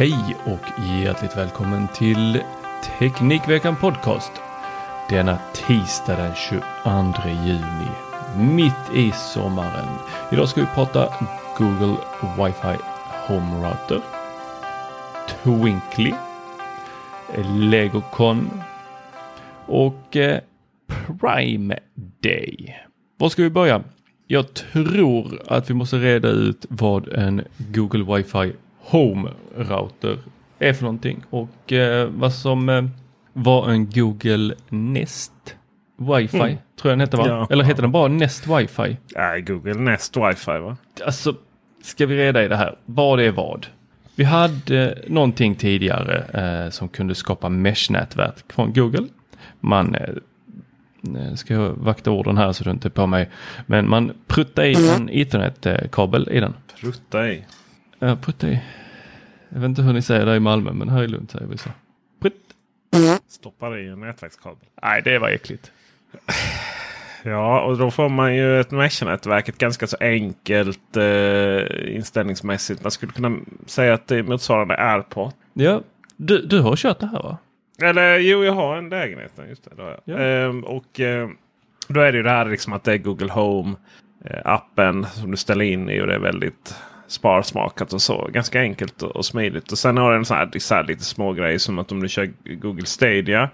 Hej och hjärtligt välkommen till Teknikveckan Podcast. Denna tisdag den 22 juni, mitt i sommaren. Idag ska vi prata Google Wifi Home Router, Twinkly, Legocon och eh, Prime Day. Var ska vi börja? Jag tror att vi måste reda ut vad en Google Wi-Fi Home Router är för någonting och eh, vad som eh, var en Google Nest Wi-Fi Mm. tror jag den heter va? Ja. Eller heter den bara Nest Wi-Fi? Nej, Google Nest Wi-Fi va? Alltså, ska vi reda i det här? Vad är vad? Vi hade eh, någonting tidigare eh, som kunde skapa mesh-nätverk från Google. Man eh, eh, ska jag vakta orden här så du inte är på mig. Men man pruttade i en ethernet-kabel i den. Prutta i. Ja, prutta i. Jag vet inte hur ni säger det i Malmö, men här i Lund säger vi så. Prutt. Stoppar i en nätverkskabel. Nej, det var äckligt. Ja, och då får man ju ett mesh-nätverk. Ett ganska så enkelt eh, inställningsmässigt. Man skulle kunna säga att det är motsvarande AirPod. Ja, du, du har kört det här va? Eller jo, jag har en lägenhet. Just det, det. Ja. Ehm, och eh, då är det ju det här liksom att det är Google Home eh, som du ställer in i och det är väldigt sparsmakat och så. Ganska enkelt och, och smidigt. Och sen har den så här, så här lite små grejer som att om du kör Google Stadia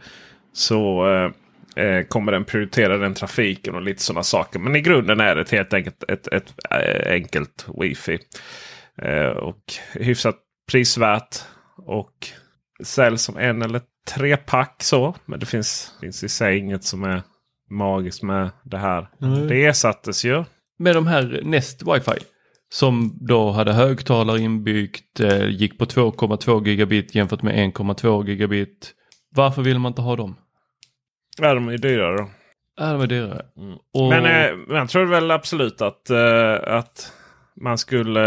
så eh, eh, kommer den prioritera den trafiken och lite sådana saker. Men i grunden är det ett helt enkelt ett, ett, eh, enkelt wifi. Eh, och hyfsat prisvärt. Och säljs som en eller tre pack så. Men det finns, finns i sig inget som är magiskt med det här. Nej. Det ersattes ju. med de här Nest Wi-Fi som då hade högtalare inbyggt, eh, gick på 2,2 gigabit jämfört med 1,2 gigabit. Varför vill man inte ha dem? Ja, de är ju dyrare då. Ja, de är dyrare. Och, Men eh, man tror väl absolut att, eh, att man skulle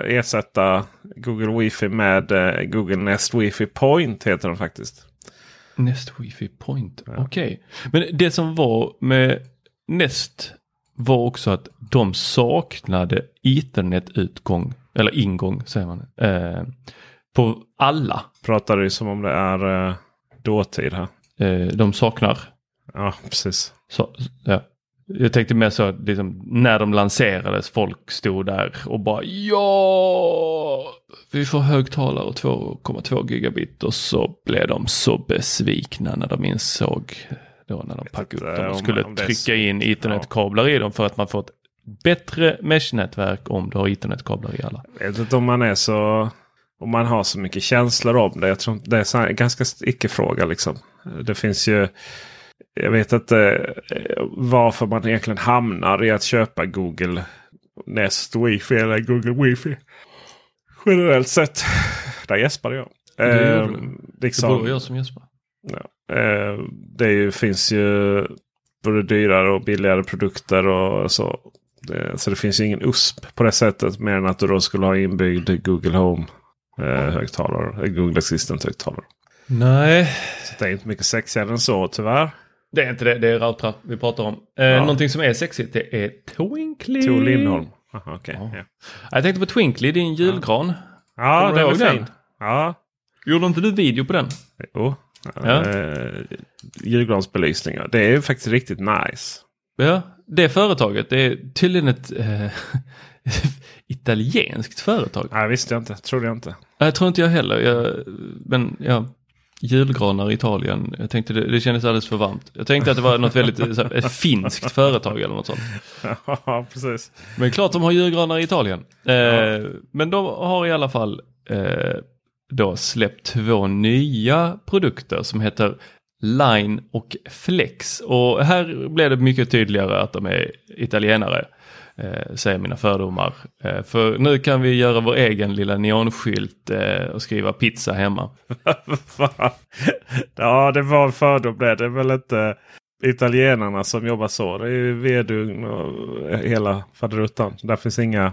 eh, ersätta Google Wifi med eh, Google Nest Wifi Point heter den faktiskt. Nest Wi-Fi Point, okej. Men det som var med Nest var också att de saknade Ethernet-utgång, eller ingång säger man, eh, på alla. Pratar du som om det är eh, dåtid här. Eh, de saknar Ja, precis. Så, ja. Jag tänkte mer så att liksom, när de lanserades, folk stod där och bara ja, vi får högtalare och 2,2 gigabit och så blev de så besvikna när de insåg då när de packade upp dem och om- skulle om är trycka in ethernetkablar i dem för att man får ett bättre mesh-nätverk om du har ethernetkablar i alla. Jag vet inte om man är så... Om man har så mycket känslor om det. Jag tror det är här, ganska icke-fråga liksom. Det finns ju... Jag vet inte eh, varför man egentligen hamnar i att köpa Google Nest Wifi eller Google Wifi. Generellt sett. Där gäspade jag. Det du. Ehm, Det liksom, borde jag som Jesper. Ja. Eh, det ju, finns ju både dyrare och billigare produkter och så. Det, så det finns ju ingen USP på det sättet. Mer än att du då skulle ha inbyggd Google Home eh, eh, Google Assistant högtalare. Nej, Så det är inte mycket sexigare än så tyvärr. det är inte det. Det är routrar vi pratar om. Eh, Ja. Någonting som är sexigt det är Twinkly. Tor Lindholm. Aha, okej. Ja. Ja, Jag tänkte på Twinkly, din julgran. ja Kommer den ihåg är den? fin. Ja, Gjorde inte du video på den? jo. Ja. Eh, julgransbelysningar. Det är faktiskt riktigt nice. Ja, det företaget det är tydligen ett eh, italienskt företag. Nej, visste jag inte. Trodde jag inte. Jag tror inte jag heller. Jag, men ja, julgranar i Italien. Jag tänkte det, det kändes alldeles för varmt. Jag tänkte att det var något väldigt här, ett finskt företag eller något sånt. Ja, precis. Men klart de har julgranar i Italien. Eh, Men de har i alla fall eh, då släppt två nya produkter som heter Line och Flex. Och här blev det mycket tydligare att de är italienare. Eh, säger mina fördomar. Eh, för nu kan vi göra vår egen lilla neonskylt eh, och skriva pizza hemma. Ja, det var en fördom det. Det är väl inte italienarna som jobbar så. Det är ju vedugn och hela faderuttan. Där finns inga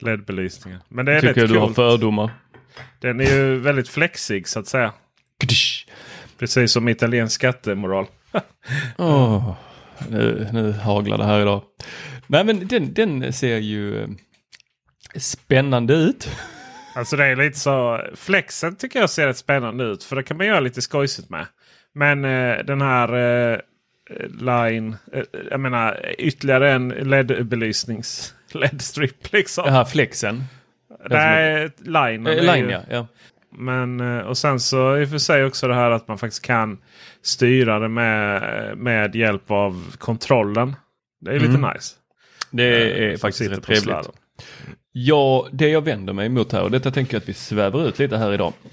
LED-belysningar. Men det är Tycker rätt du har fördomar. Den är ju väldigt flexig så att säga. Precis som italiensk skattemoral. Åh, nu, nu haglar det här idag. Nej men den, den ser ju eh, spännande ut. Alltså det är lite så. Flexen tycker jag ser rätt spännande ut. För det kan man göra lite skojsigt med. Men eh, den här eh, line. Eh, jag menar ytterligare en LED-belysnings LED-strip liksom. Den här flexen. Nej, line. Eh, line ja. ja. Men eh, och sen så i och för sig också det här att man faktiskt kan styra det med, med hjälp av kontrollen. Det är lite Mm. nice. Det Eh, är som faktiskt rätt trevligt. Ja, det jag vänder mig emot här och detta tänker jag att vi svävar ut lite här idag.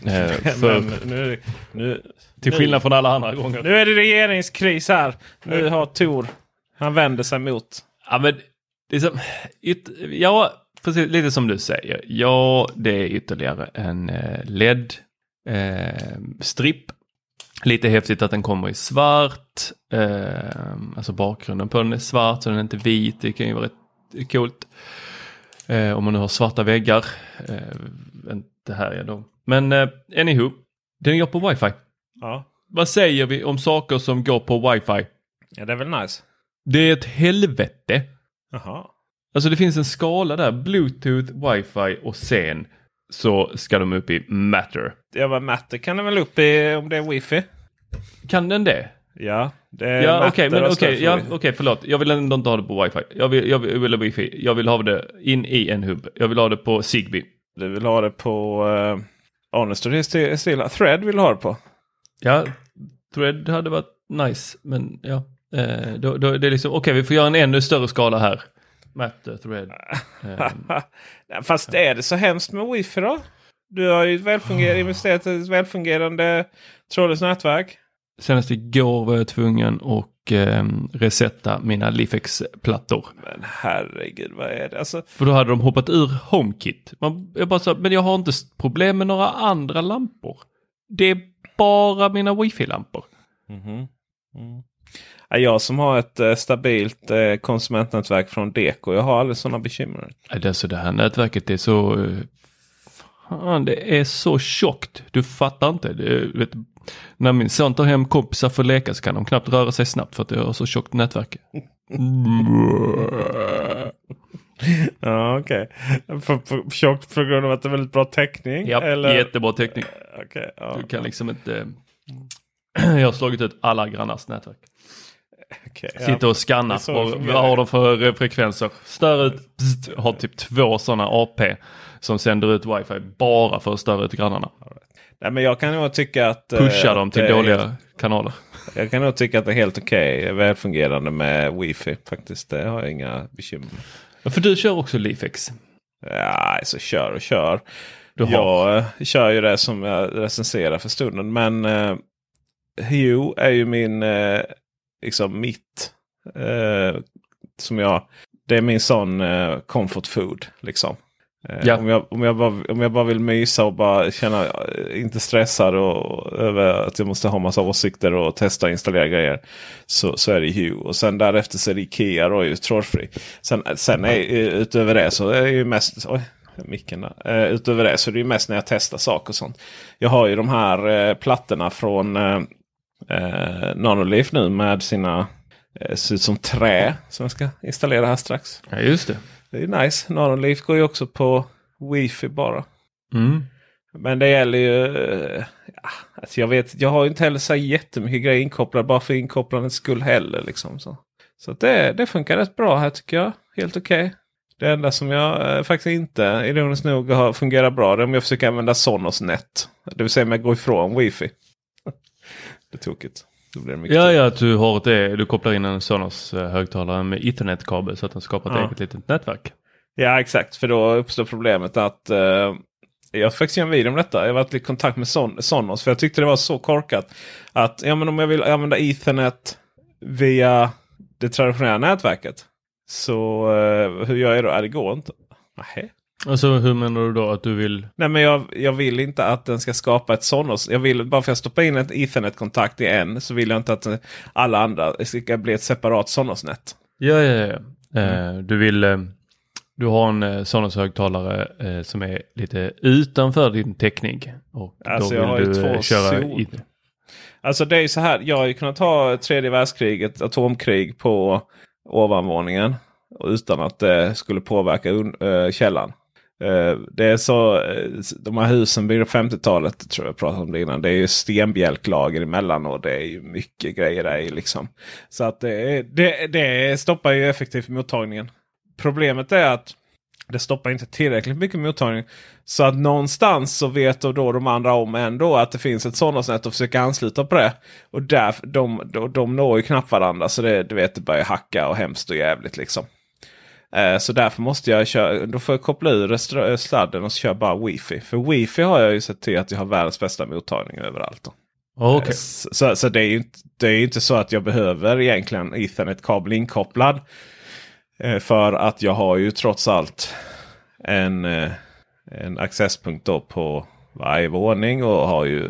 För, Men nu, nu, till skillnad från alla andra gånger. nu är det regeringskris här. Nu har Tor, han vänder sig mot. Ja, men det är som, yt, ja, precis lite som du säger. Ja, det är ytterligare en eh, LED-stripp. lite häftigt att den kommer i svart. Eh, alltså bakgrunden på den är svart så den är inte vit. Det kan ju vara rätt coolt. Eh, om man nu har svarta väggar. Eh, inte här är de. Men eh, anywho, den går på wifi. Ja. Vad säger vi om saker som går på wifi? ja, det är väl nice. Det är ett helvete. Jaha. Alltså det finns en skala där, bluetooth, wifi och sen så ska de upp i matter. Ja, vad matter kan den väl upp i om det är wifi? Kan den det? Ja, det är Ja okej, men och okej, ja, okej, förlåt. Jag vill ändå inte ha det på wifi. Jag vill, jag vill, ha wifi. Jag vill ha det in i en hubb. Jag vill ha det på Zigbee. Du vill ha det på... Uh, det sti- stilla. Thread vill du ha det på. Ja, thread hade varit nice, men ja. Eh, då, då, det är liksom, okej vi får göra en ännu större skala här. Matter, thread. Eh, Fast är det så hemskt med wifi då? Du har ju ett välfunger- investerat i ett välfungerande trådlöst nätverk. senast igår var jag tvungen att eh, resetta mina Lifex-plattor. Men herregud, vad är det? Alltså, För då hade de hoppat ur HomeKit. Man, jag bara sa, men jag har inte problem med några andra lampor. Det är bara mina wifi-lampor. ja, jag som har ett eh, stabilt eh, konsumentnätverk från Deko. Jag har aldrig sådana bekymmer. Nej, det, det här nätverket är så... eh, Fan, det är så tjockt. Du fattar inte. Det, vet, när min son tar hem kompisar för att leka så kan de knappt röra sig snabbt för att jag har så tjockt nätverk. Ja, okej. För, tjockt på grund av att det är väldigt bra täckning? Ja, eller? jättebra teknik. Okej, ja, Du kan liksom inte... Jag har slagit ut alla grannars nätverk. Ja. Sitter och skannar. vad har de för eh, frekvenser? Stör ut. Pst, har typ två sådana AP som sänder ut wifi bara för att störa ut grannarna. Nej, men jag kan nog tycka att... eh, Pusha dem till dåliga kanaler. Jag kan nog tycka att det är helt okej. välfungerande med wifi faktiskt. Det har jag inga bekymmer med. För du kör också Lifex. Ja, så kör och kör. Du har. Jag eh, kör ju det som jag recenserar för stunden. Men eh, Hue är ju min, eh, liksom mitt, eh, som jag, det är min sån eh, comfort food. Liksom. Eh, Ja. om, jag, om, jag bara, om jag bara vill mysa och bara känna, eh, inte stressad och, över att jag måste ha massa åsikter och testa och installera grejer. Så, så är det Hue. Och sen därefter så är det Ikea då, ju trådfri. Sen, sen är, utöver det så är det ju mest... Oj, micken där. Eh, utöver det så är det ju mest när jag testar saker och sånt. Jag har ju de här eh, plattorna från eh, eh, Nanolife nu med sina... Eh, ser ut som trä som jag ska installera här strax. Ja, just det. Det är nice. Nanolife går ju också på wifi bara. Mm. Men det gäller ju... eh, Ja, alltså jag, vet, jag har inte heller så jättemycket grejer inkopplade bara för inkopplandets skull heller. Liksom, så så det, det funkar rätt bra här tycker jag. Helt okej. Det enda som jag eh, faktiskt inte, ironiskt nog, har fungerat bra det är om jag försöker använda Sonos net. Det vill säga om jag går ifrån wifi. Det är mycket Ja, ja, att du har det. Du kopplar in en Sonos eh, högtalare med ethernet-kabel så att den skapar ett Ja. eget litet nätverk. Ja exakt, för då uppstår problemet att eh, jag fick se en video om detta. Jag har varit i kontakt med Son Sonos för jag tyckte det var så korkat. Att ja, men om jag vill använda Ethernet via det traditionella nätverket. Så eh, hur gör jag då? Ja, det går inte. Nähä. Alltså hur menar du då att du vill? Nej men jag, jag vill inte att den ska skapa ett Sonos. Jag vill bara för att jag stoppar in ett Ethernet-kontakt i en så vill jag inte att eh, alla andra ska bli ett separat Sonos-nät. Ja, ja, ja. Eh, du vill. Eh, du har en eh, Sonos högtalare eh, som är lite utanför din täckning. Och Alltså, då jag vill du eh, två köra Alltså det är ju så här. Jag har ju kunnat ha tredje världskriget, atomkrig på ovanvåningen. Utan att det skulle påverka un- källan. Eh, det är så, eh, de här husen byggda på 50-talet tror jag pratade om det innan. Det är ju stenbjälklager emellan och det är ju mycket grejer där i liksom. Så att det, det, det stoppar ju effektivt mottagningen. Problemet är att det stoppar inte tillräckligt mycket mottagning. Så att någonstans så vet då, då de andra om ändå att det finns ett Sonos-nät och försöker ansluta på det. Och där, de, de, de når ju knappt varandra så det, du vet, det börjar hacka och hemskt och jävligt liksom. Eh, så därför måste jag köra, då får jag koppla ur stra- sladden och köra bara wifi. För wifi har jag ju sett till att jag har världens bästa mottagning överallt. Då. Okej. Eh, Så, så, det är ju inte, det är inte så att jag behöver egentligen Ethernet-kabel inkopplad. Eh, För att jag har ju trots allt en, eh, en accesspunkt på varje våning och har ju eh,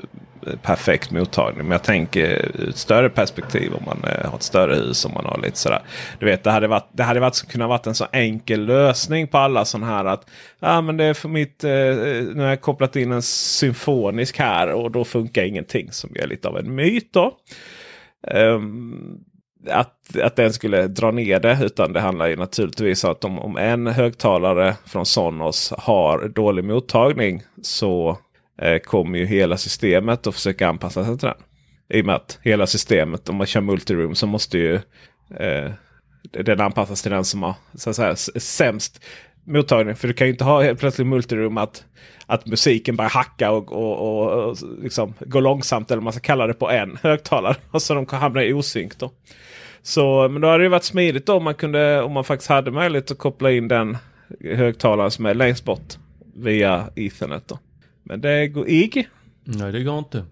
perfekt mottagning. Men jag tänker ur ett större perspektiv om man eh, har ett större hus. Om man har lite sådär. Du vet, det hade, varit, det hade varit, kunnat vara en så enkel lösning på alla sådana här att ah, men det är för mitt, eh, nu har jag kopplat in en symfonisk här och då funkar ingenting. Som är lite av en myt då. Um, att, att den skulle dra ner det. Utan det handlar ju naturligtvis om att om, om en högtalare från Sonos har dålig mottagning så Eh, kommer ju hela systemet att försöka anpassa sig till den. I och med att hela systemet, om man kör multiroom så måste ju eh, den anpassas till den som har så att säga, sämst mottagning. För du kan ju inte ha helt plötsligt multiroom att, att musiken bara hacka och, och, och, och liksom gå långsamt. Eller vad man ska kalla det på en högtalare. Och så de kan hamna i osynk då. Så, men då hade det varit smidigt då om man, kunde, om man faktiskt hade möjlighet att koppla in den högtalaren som är längst bort via Ethernet. Då. Men det går IG. Nej, det går inte.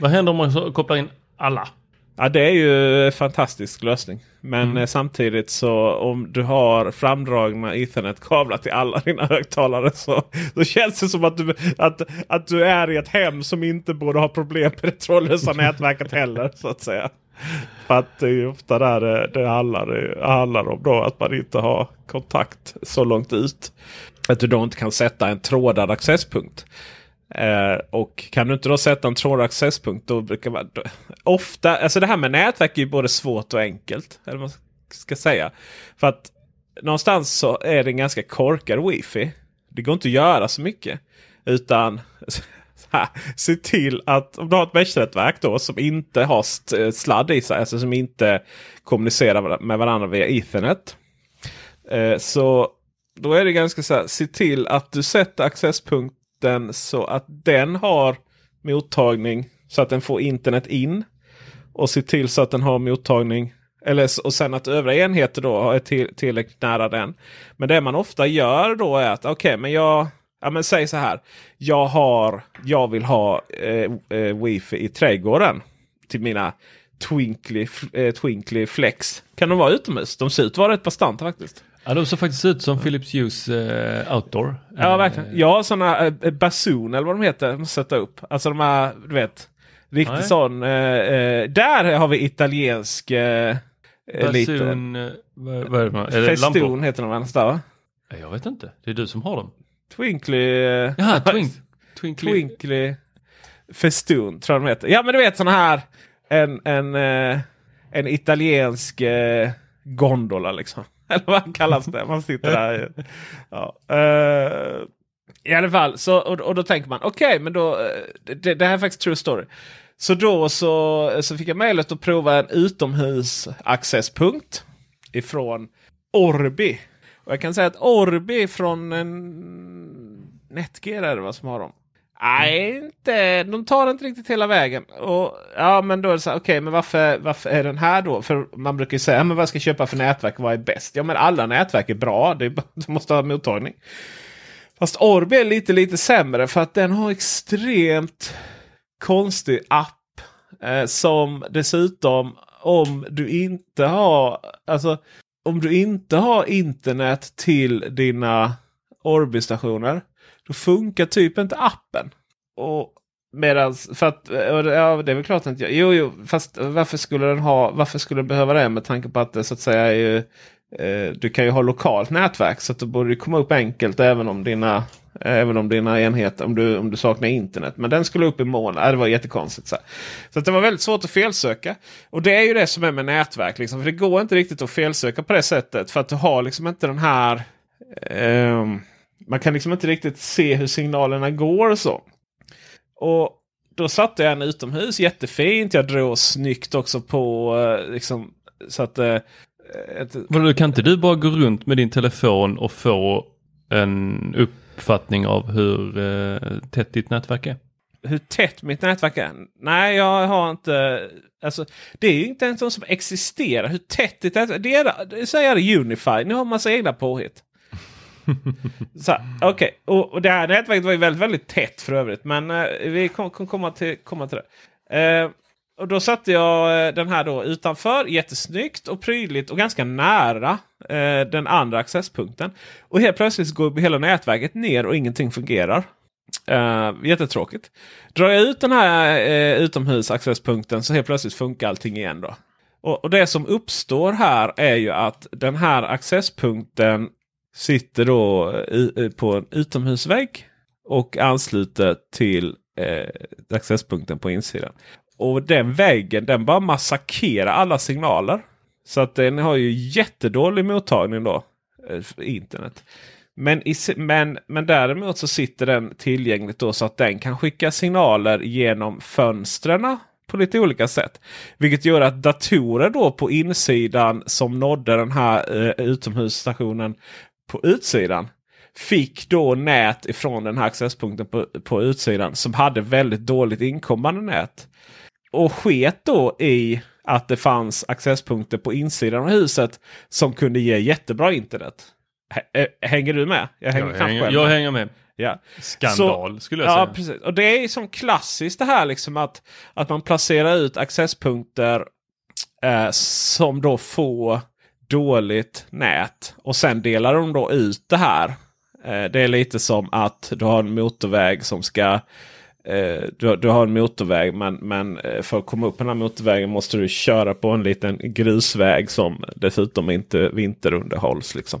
Vad händer om man kopplar in alla? Ja, det är ju en fantastisk lösning. Men eh, samtidigt så om du har framdragna Ethernet-kablar till alla dina högtalare så, så känns det som att du, att, att du är i ett hem som inte borde ha problem med det trådlösa nätverket heller. så att säga. För att det är ju ofta där det, det, handlar, det handlar om då att man inte har kontakt så långt ut. Att du då inte kan sätta en trådad accesspunkt. Eh, och kan du inte då sätta en trådaccesspunkt då brukar man... Då, ofta, alltså det här med nätverk är ju både svårt och enkelt. Eller vad man ska säga. För att någonstans så är det en ganska korkad wifi. Det går inte att göra så mycket. Utan här, se till att om du har ett mesh-nätverk då som inte har sladd i sig. Alltså som inte kommunicerar med varandra via Ethernet. Eh, så då är det ganska så här. Se till att du sätter accesspunkt den så att den har mottagning. Så att den får internet in. Och se till så att den har mottagning. Eller, och sen att övriga enheter då är till, tillräckligt nära den. Men det man ofta gör då är att okej, men jag Ja men säg så här. Jag, har, jag vill ha eh, eh, wifi i trädgården. Till mina Twinkly, eh, Twinkly Flex. Kan de vara utomhus? De ser ut att vara rätt bastanta faktiskt. Ja, de ser faktiskt ut som Philips Hue eh, Outdoor. Ja Eh, verkligen. Jag har sådana eh, Basoon eller vad de heter. De sätta upp. Alltså de här, du vet. Riktigt Nej. sån. Eh, eh, där har vi italiensk liten. Basun, vad, vad är det? Är lampor? Heter de annars där va? Ja, Jag vet inte. Det är du som har dem. Twinkly. Jaha, twink, Twinkly. Twinkly Festoon tror jag de heter. Ja men du vet sådana här. En, en, en italiensk gondola liksom. Eller vad kallas det? Man sitter där. Ja. Uh, I alla fall, så, och, och då tänker man okej men då. Eh, det, det här är faktiskt true story. Så då så, så fick jag möjlighet att prova en utomhusaccesspunkt ifrån Orbi. Och jag kan säga att Orbi från en Netgear är det vad som har dem. Nej, inte, de tar inte riktigt hela vägen. Och, ja, men då är det så här, okej, okay, men varför, varför är den här då? För man brukar ju säga, men vad ska jag köpa för nätverk? Vad är bäst? Ja, men alla nätverk är bra. Det är, du måste ha mottagning. Fast Orbi är lite, lite sämre för att den har extremt konstig app. Eh, som dessutom om du inte har, alltså om du inte har internet till dina Orbi-stationer. Då funkar typ inte appen. Och Medans, för att, ja det är väl klart att jag, jo jo, fast varför skulle den ha, varför skulle den behöva det med tanke på att det så att säga är ju, eh, du kan ju ha lokalt nätverk så att då borde komma upp enkelt även om dina, även om dina enheter, om du, om du saknar internet. Men den skulle upp i moln, äh, det var jättekonstigt. Så, så att det var väldigt svårt att felsöka. Och det är ju det som är med nätverk, liksom, för det går inte riktigt att felsöka på det sättet. För att du har liksom inte den här eh, man kan liksom inte riktigt se hur signalerna går och så. Och då satte jag en utomhus jättefint. Jag drog snyggt också på eh, liksom så att eh, ett... Vadå, kan inte du bara gå runt med din telefon och få en uppfattning av hur eh, tätt ditt nätverk är? Hur tätt mitt nätverk är? Nej, jag har inte... Alltså, det är ju inte ens något som existerar. Hur tätt ditt nätverk det är? Det säger Unify. Ni har massa egna påhitt. Okej, okay. och, och det här nätverket var ju väldigt, väldigt tätt för övrigt. Men eh, vi kommer kom komma, till, komma till det. Eh, och då satte jag eh, den här då utanför. Jättesnyggt och prydligt och ganska nära eh, den andra accesspunkten. Och helt plötsligt går hela nätverket ner och ingenting fungerar. Uh, jättetråkigt. Drar jag ut den här eh, uh, utomhusaccesspunkten så helt plötsligt funkar allting igen. då. Och, och, Det som uppstår här är ju att den här accesspunkten sitter då i, på en utomhusvägg och ansluter till eh, accesspunkten på insidan. Och den väggen den bara massakrerar alla signaler. Så att den har ju jättedålig mottagning då. Eh, internet. Men, i, men, men däremot så sitter den tillgängligt då så att den kan skicka signaler genom fönstren på lite olika sätt. Vilket gör att datorer då på insidan som nådde den här eh, utomhusstationen på utsidan fick då nät ifrån den här accesspunkten på, på utsidan som hade väldigt dåligt inkommande nät. Och sket då i att det fanns accesspunkter på insidan av huset som kunde ge jättebra internet. Eh, hänger du med? Jag hänger, jag hänger, jag hänger med. Ja. Skandal Så, skulle jag säga. Ja, precis. Och det är som klassiskt det här liksom att, att man placerar ut accesspunkter eh, som då får dåligt nät. Och sen delar de då ut det här. Eh, det är lite som att du har en motorväg som ska eh, du, du, har en motorväg men, men eh, för att komma upp på den här motorvägen måste du köra på en liten grusväg som dessutom inte vinterunderhålls. Liksom.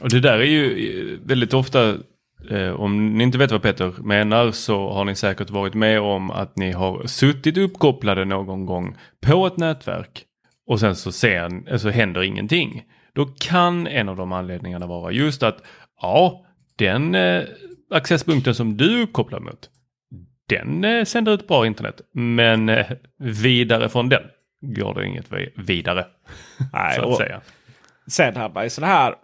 Och det där är ju eh, väldigt ofta, eh, om ni inte vet vad Peter menar så har ni säkert varit med om att ni har suttit uppkopplade någon gång på ett nätverk och sen så, ser, så händer ingenting. Då kan en av de anledningarna vara just att ja, den eh, accesspunkten som du är uppkopplad mot, den eh, sänder ut bra internet, men eh, vidare från den går det inget vi- vidare. Nej, så att säga. Sen man ju sådana här.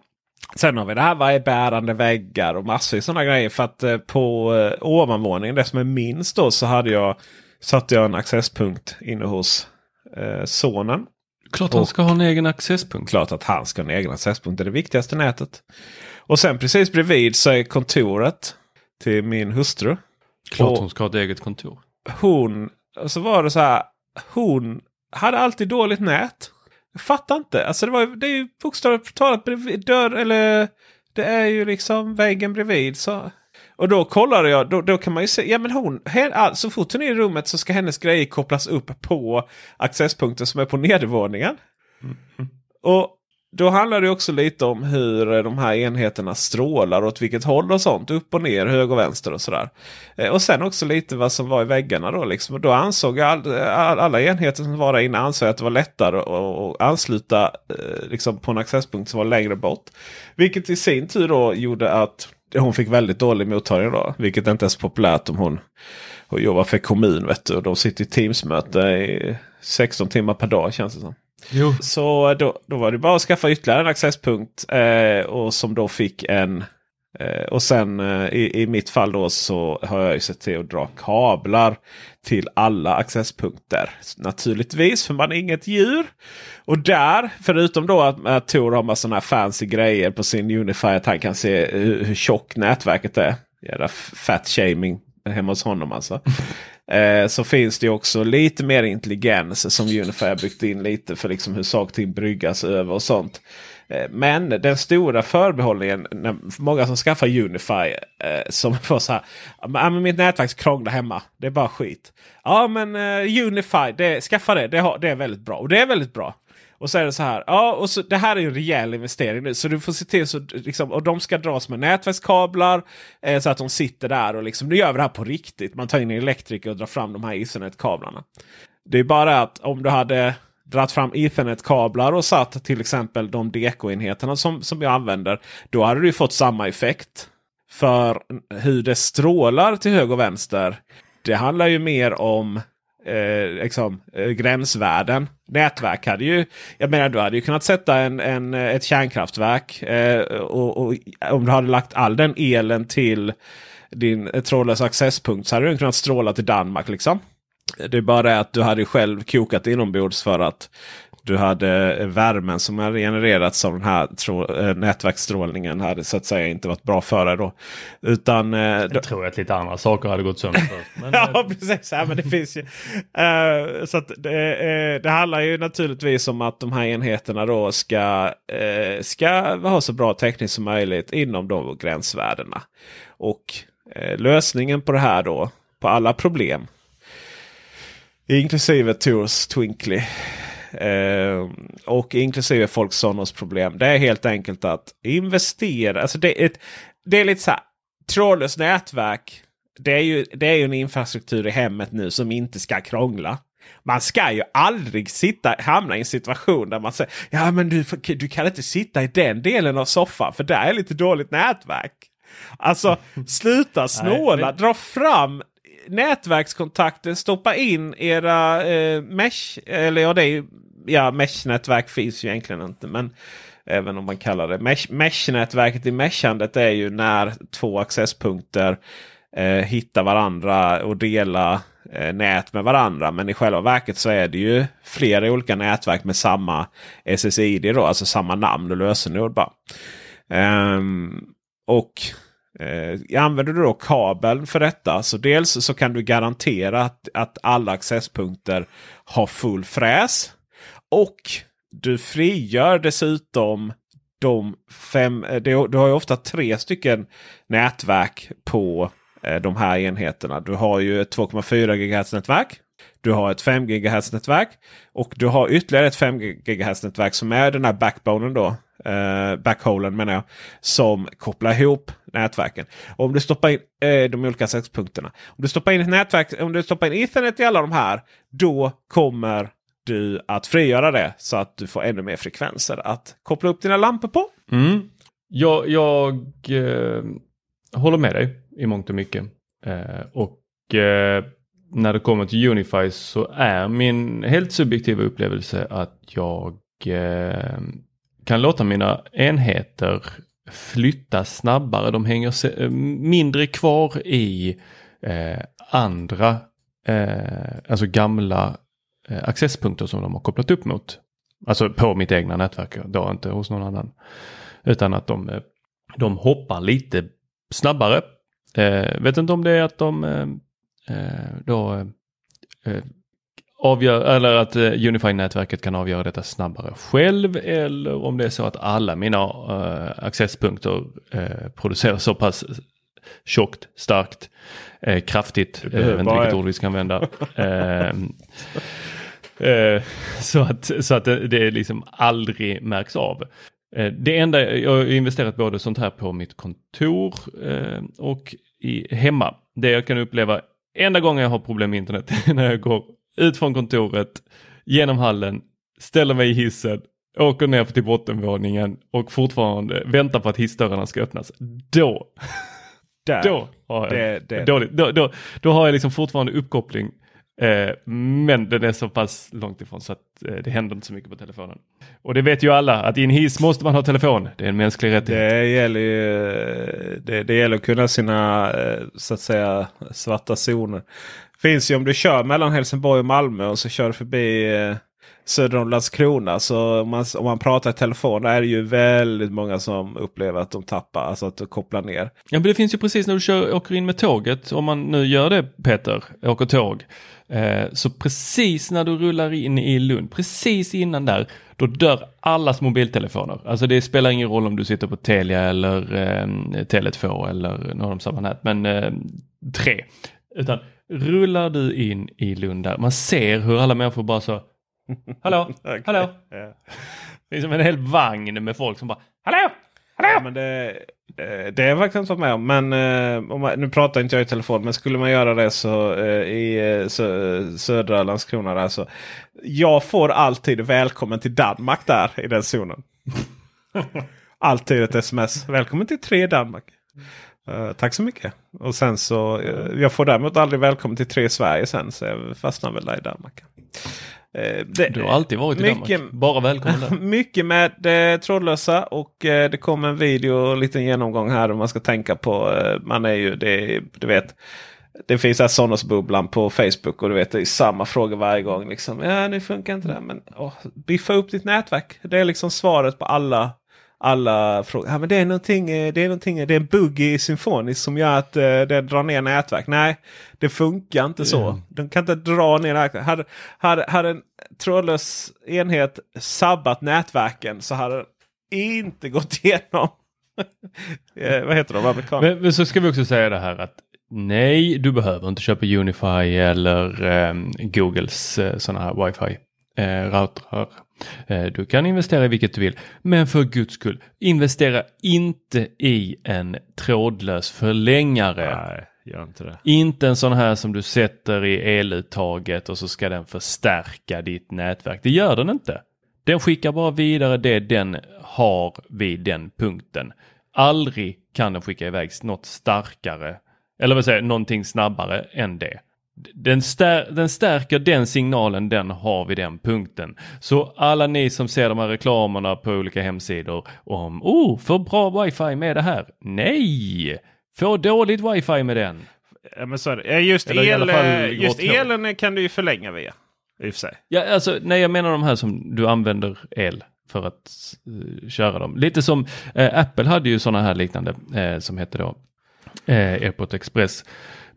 Sen har vi det här vad är bärande väggar och massor av sådana grejer. För att eh, på eh, ovanvåningen, det som är minst då, så hade jag satte jag en accesspunkt inne hos eh, sonen. Klart han ska ha en egen accesspunkt. Klart att han ska ha en egen accesspunkt. Det är det viktigaste nätet. Och sen precis bredvid så är kontoret till min hustru. Klart Och- hon ska ha ett eget kontor. hon, och så var det så här. Hon hade alltid dåligt nät. Jag fattar inte. Alltså det, var, det är ju bokstavligt talat bredvid dörr eller det är ju liksom väggen bredvid. Så. Och då kollade jag. Då, då kan man ju se. Ja men hon. All, så fort hon är i rummet så ska hennes grejer kopplas upp på accesspunkten som är på nedervåningen. Och då handlar det också lite om hur eh, de här enheterna strålar åt vilket håll och sånt. Upp och ner, höger och vänster och sådär. Eh, och sen också lite vad som var i väggarna då. Liksom. Då ansåg all, all, alla enheter som var där inne ansåg att det var lättare att, ansluta eh, liksom på en accesspunkt som var längre bort. Vilket i sin tur då gjorde att hon fick väldigt dålig mottagning då. Vilket inte är så populärt om hon, hon jobbar för kommun. Vet du. De sitter i Teamsmöte i 16 timmar per dag känns det som. Jo. Så då, då var det bara att skaffa ytterligare en accesspunkt. Eh, och som då fick en... Eh, och sen eh, i, i mitt fall då så har jag ju sett till att dra kablar till alla accesspunkter. Naturligtvis för man är inget djur. Och där, förutom då att, att Tor har massa sådana här fancy grejer på sin Unify. Att han kan se hur, hur tjock nätverket är. Jävla fat shaming hemma hos honom alltså. Eh, så finns det också lite mer intelligens som Unify har byggt in lite för liksom hur saker och ting bryggas över och sånt. Eh, men den stora förbehållningen, när många som skaffar Unify eh, som får så här. Men mitt nätverk krånglar hemma. Det är bara skit. Ja men eh, Unify, det, skaffa det. Det, har, det är väldigt bra. Och det är väldigt bra. Och så är det så här. Ja, och så, det här är en rejäl investering nu. Så du får se till så liksom, och de ska dras med nätverkskablar. Eh, så att de sitter där och liksom, nu gör vi det här på riktigt. Man tar in en elektriker och drar fram de här Ethernet-kablarna. Det är bara att om du hade dragit fram Ethernet-kablar och satt till exempel de DK-enheterna som, som jag använder. Då hade du fått samma effekt. För hur det strålar till höger och vänster. Det handlar ju mer om eh, liksom, eh, gränsvärden. Nätverk hade ju, jag menar du hade ju kunnat sätta en, en, eh, ett kärnkraftverk. Eh, och, och om du hade lagt all den elen till din eh, trådlösa accesspunkt så hade den kunnat stråla till Danmark. liksom. Det är bara det att du hade själv kokat inombords för att du hade värmen som hade genererats av den här eh, nätverksstrålningen hade så att säga inte varit bra för dig då. Utan, eh, då, Jag tror att lite andra saker hade gått sönder först. Men, eh, ja, precis. Ja, men det finns ju. Eh, så att det, eh, det handlar ju naturligtvis om att de här enheterna då ska, eh, ska ha så bra täckning som möjligt inom de gränsvärdena. Och lösningen på det här då, på alla problem. Inklusive Tours Twinkly. Eh, och inklusive Folksonos problem. Det är helt enkelt att investera. Alltså det, är ett, det är lite så här. Trådlöst nätverk det är, ju, det är ju en infrastruktur i hemmet nu som inte ska krångla. Man ska ju aldrig sitta, hamna i en situation där man säger ja men du, du kan inte sitta i den delen av soffan för där är lite dåligt nätverk. Alltså sluta snåla, dra fram nätverkskontakten, stoppa in era eh, mesh, eller ja, det är ju, ja mesh-nätverk finns ju egentligen inte. Men även om man kallar det mesh, mesh-nätverket i meshandet är ju när två accesspunkter eh, hittar varandra och delar eh, nät med varandra. Men i själva verket så är det ju flera olika nätverk med samma SSID, då, alltså samma namn och lösenord. Bara. Um, och Eh, använder du då kabeln för detta så dels så kan du garantera att, att alla accesspunkter har full fräs. Och du frigör dessutom de fem, eh, du har ju ofta tre stycken nätverk på eh, de här enheterna. Du har ju ett 2,4 GHz nätverk. Du har ett 5 GHz nätverk. Och du har ytterligare ett 5 GHz nätverk som är den här backbonen då eh, backholen menar jag. Som kopplar ihop nätverken. Och om du stoppar in eh, de olika sexpunkterna. Om du stoppar in ett nätverk, om du stoppar in Ethernet i alla de här. Då kommer du att frigöra det så att du får ännu mer frekvenser att koppla upp dina lampor på. Mm. Jag, jag eh, håller med dig i mångt och mycket. Eh, och eh, när det kommer till Unify så är min helt subjektiva upplevelse att jag eh, kan låta mina enheter flytta snabbare. De hänger eh, mindre kvar i eh, andra, eh, alltså gamla accesspunkter som de har kopplat upp mot. Alltså på mitt egna nätverk, då inte hos någon annan. Utan att de, eh, de hoppar lite snabbare. Eh, vet inte om det är att de eh, då avgör, eller att eh, Unify-nätverket kan avgöra detta snabbare själv eller om det är så att alla mina uh, accesspunkter producerar så pass tjockt, starkt, kraftigt, vet inte vilket ord vi ska använda. Ehm, så att, så att det, det liksom aldrig märks av. Det enda, jag har investerat både sånt här på mitt kontor och i, hemma. Det jag kan uppleva enda gången jag har problem med internet när jag går ut från kontoret, genom hallen, ställer mig i hissen, åker ner till bottenvåningen och fortfarande väntar på att hissdörrarna ska öppnas. Då, Där. då har jag, det, det. Dåligt. Då, då, då har jag liksom fortfarande uppkoppling. Eh, men den är så pass långt ifrån så att eh, det händer inte så mycket på telefonen. Och det vet ju alla att i en hiss måste man ha telefon. Det är en mänsklig rättighet. Det gäller ju det, det gäller att kunna sina eh, så att säga svarta zoner. Finns ju om du kör mellan Helsingborg och Malmö och så kör förbi eh, söder om Landskrona. Så om man, om man pratar i telefon är det ju väldigt många som upplever att de tappar, alltså att de kopplar ner. Ja men det finns ju precis när du kör, åker in med tåget, om man nu gör det Peter, åker tåg. Eh, så precis när du rullar in i Lund, precis innan där, då dör allas mobiltelefoner. Alltså det spelar ingen roll om du sitter på Telia eller eh, Tele2 eller någon av samma nät, men eh, tre. Utan rullar du in i Lund där, man ser hur alla människor bara så Hallå, hallå. Det är som en hel vagn med folk som bara hallå. Ja, men det, eh, det är jag faktiskt inte med om. Men eh, om man, nu pratar inte jag i telefon. Men skulle man göra det så eh, i sö, södra Landskrona. Där, så, jag får alltid välkommen till Danmark där i den zonen. alltid ett sms. Välkommen till tre Danmark. Uh, tack så mycket. Och sen så, uh, jag får däremot aldrig välkommen till tre Sverige sen. Så jag fastnar väl där i Danmark. Uh, det, du har alltid varit i mycket, Danmark. Bara välkommen där. mycket med det trådlösa och det kommer en video och en liten genomgång här. Om man ska tänka på, man är ju, det, du vet. Det finns Sonos-bubblan på Facebook och du vet det är samma fråga varje gång. Liksom, ja, nu funkar inte det. Men åh, biffa upp ditt nätverk. Det är liksom svaret på alla alla frågor. Ja, men det, är någonting, eh, det, är någonting, det är en bugg i Symfonisk som gör att uh, det drar ner nätverk. Nej, det funkar inte så. Mm. De kan inte dra ner nätverk. Hade, hade, hade en trådlös enhet sabbat nätverken så hade den inte gått igenom. Eh, vad heter de? Amerikaner. Men, men så ska vi också säga det här att nej, du behöver inte köpa Unify eller um, Googles uh, sådana här wifi eh, routrar. Eh, du kan investera i vilket du vill, men för guds skull, investera inte i en trådlös förlängare. Nej. gör inte det. Inte en sån här som du sätter i eluttaget och så ska den förstärka ditt nätverk. Det gör den inte. Den skickar bara vidare det den har vid den punkten. Aldrig kan den skicka iväg något starkare eller vad säger någonting snabbare än det. Den, stär, den stärker den signalen den har vid den punkten. Så alla ni som ser de här reklamerna på olika hemsidor om oh, för bra wifi med det här. Nej! Få dåligt wifi med den. Ja, men så är det. Just, Eller i alla el, fall eh, just elen kan du ju förlänga via. I och för sig. Ja, alltså, nej, jag menar de här som du använder el för att eh, köra dem. Lite som eh, Apple hade ju sådana här liknande eh, som hette då eh, Airport Express.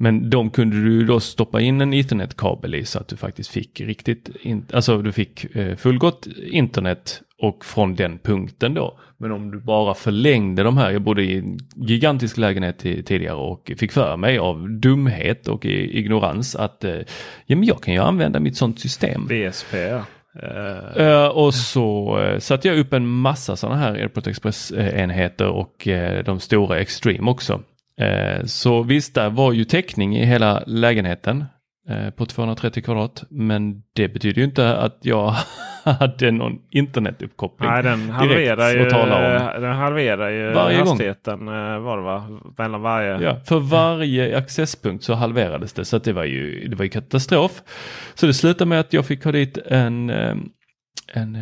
Men de kunde du då stoppa in en ethernet-kabel i så att du faktiskt fick riktigt, in, alltså du fick eh, fullgott internet och från den punkten då. Men om du bara förlängde de här, jag bodde i en gigantisk lägenhet tidigare och fick för mig av dumhet och ignorans att eh, ja, men jag kan ju använda mitt sånt system. VSP ja. Eh, Eh, och så uh, satte jag upp en massa sådana här Airport Express-enheter och de stora Extreme också. Eh, så visst, där var ju täckning i hela lägenheten eh, på 230 kvadrat. Men det betyder ju inte att jag hade någon internetuppkoppling. nej, den halverar ju, den halverar ju Varje hastigheten. eh, Var det va? Mellan varje. Ja, för varje accesspunkt så halverades det så att det var ju, det var ju katastrof. Så det slutade med att jag fick ha dit en, en,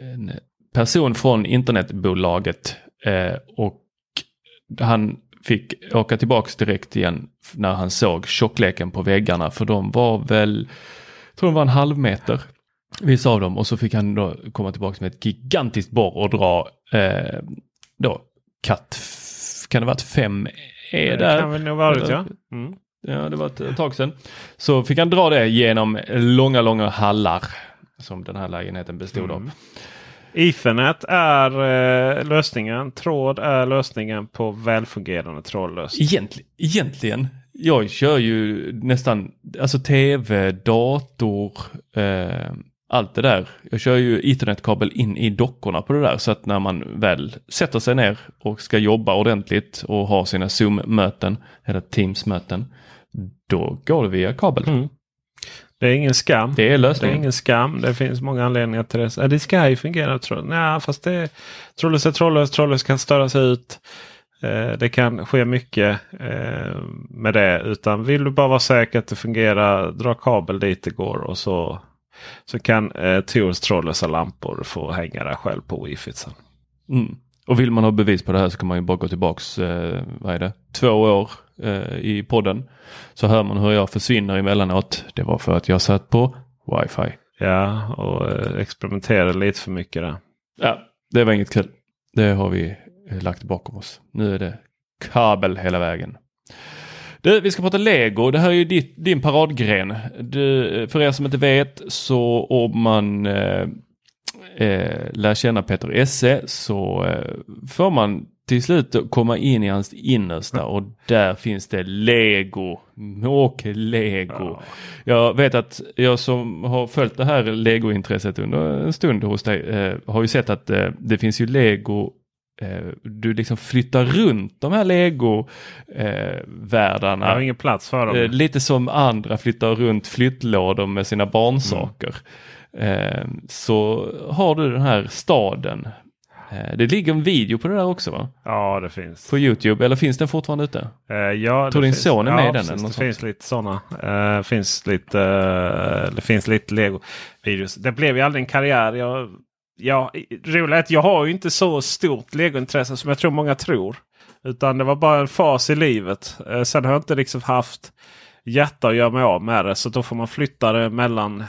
en person från internetbolaget och han fick åka tillbaks direkt igen när han såg tjockleken på väggarna för de var väl, jag tror de var en halv meter. Vissa av dem och så fick han då komma tillbaks med ett gigantiskt borr och dra eh, då katt, kan det varit fem E Det där? kan väl nog varit ja. Mm. Ja, det var ett tag sedan. Så fick han dra det genom långa, långa hallar som den här lägenheten bestod av. Ethernet är eh, lösningen. Tråd är lösningen på välfungerande trådlöst. Egentligen, egentligen, jag kör ju nästan, alltså tv, dator, eh, allt det där. Jag kör ju ethernetkabel in i dockorna på det där så att när man väl sätter sig ner och ska jobba ordentligt och ha sina Zoom-möten eller Teams-möten, då går det via kabel. Mm. Det är ingen skam. Det är Det är lösningen. ingen skam. Det finns många anledningar till det. Det ska ju fungera tror jag. Nej, fast det trådlöst är trådlöst. Trådlöst kan störas ut. Eh, det kan ske mycket eh, med det. Utan vill du bara vara säker att det fungerar. Dra kabel dit det går och så, så kan eh, Tors trådlösa lampor få hänga där själv på wifi sen. Mm. Och vill man ha bevis på det här så kan man ju bara gå tillbaks, eh, vad är det, två år eh, i podden. Så hör man hur jag försvinner emellanåt. Det var för att jag satt på wifi. Ja, och eh, experimenterade lite för mycket där. Ja, det var inget kul. Det har vi eh, lagt bakom oss. Nu är det kabel hela vägen. Du, vi ska prata Lego. Det här är ju ditt, din paradgren. Du, för er som inte vet så om man eh, eh, lär känna Peter Esse så eh, får man till slut komma in i hans innersta och där finns det Lego. Och Lego. Jag vet att jag som har följt det här Lego-intresset under en stund hos dig eh, har ju sett att eh, det finns ju Lego eh, du liksom flyttar runt de här Lego-världarna. Jag har ingen plats för dem. Eh, lite som andra flyttar runt flyttlådor med sina barnsaker. Eh, så har du den här staden. Eh, det ligger en video på det där också va? Ja, det finns. På Youtube, eller finns den fortfarande ute? Eh, ja, Tror din finns- son är med i ja, den precis, något Det finns lite sådana. Finns lite, eh, det finns lite Lego-videos. Det blev ju aldrig en karriär. Jag, ja, roligt att jag har ju inte så stort Lego-intresse som jag tror många tror. Utan det var bara en fas i livet. Eh, sen har jag inte liksom haft hjärta att göra mig av med det. Så då får man flytta det mellan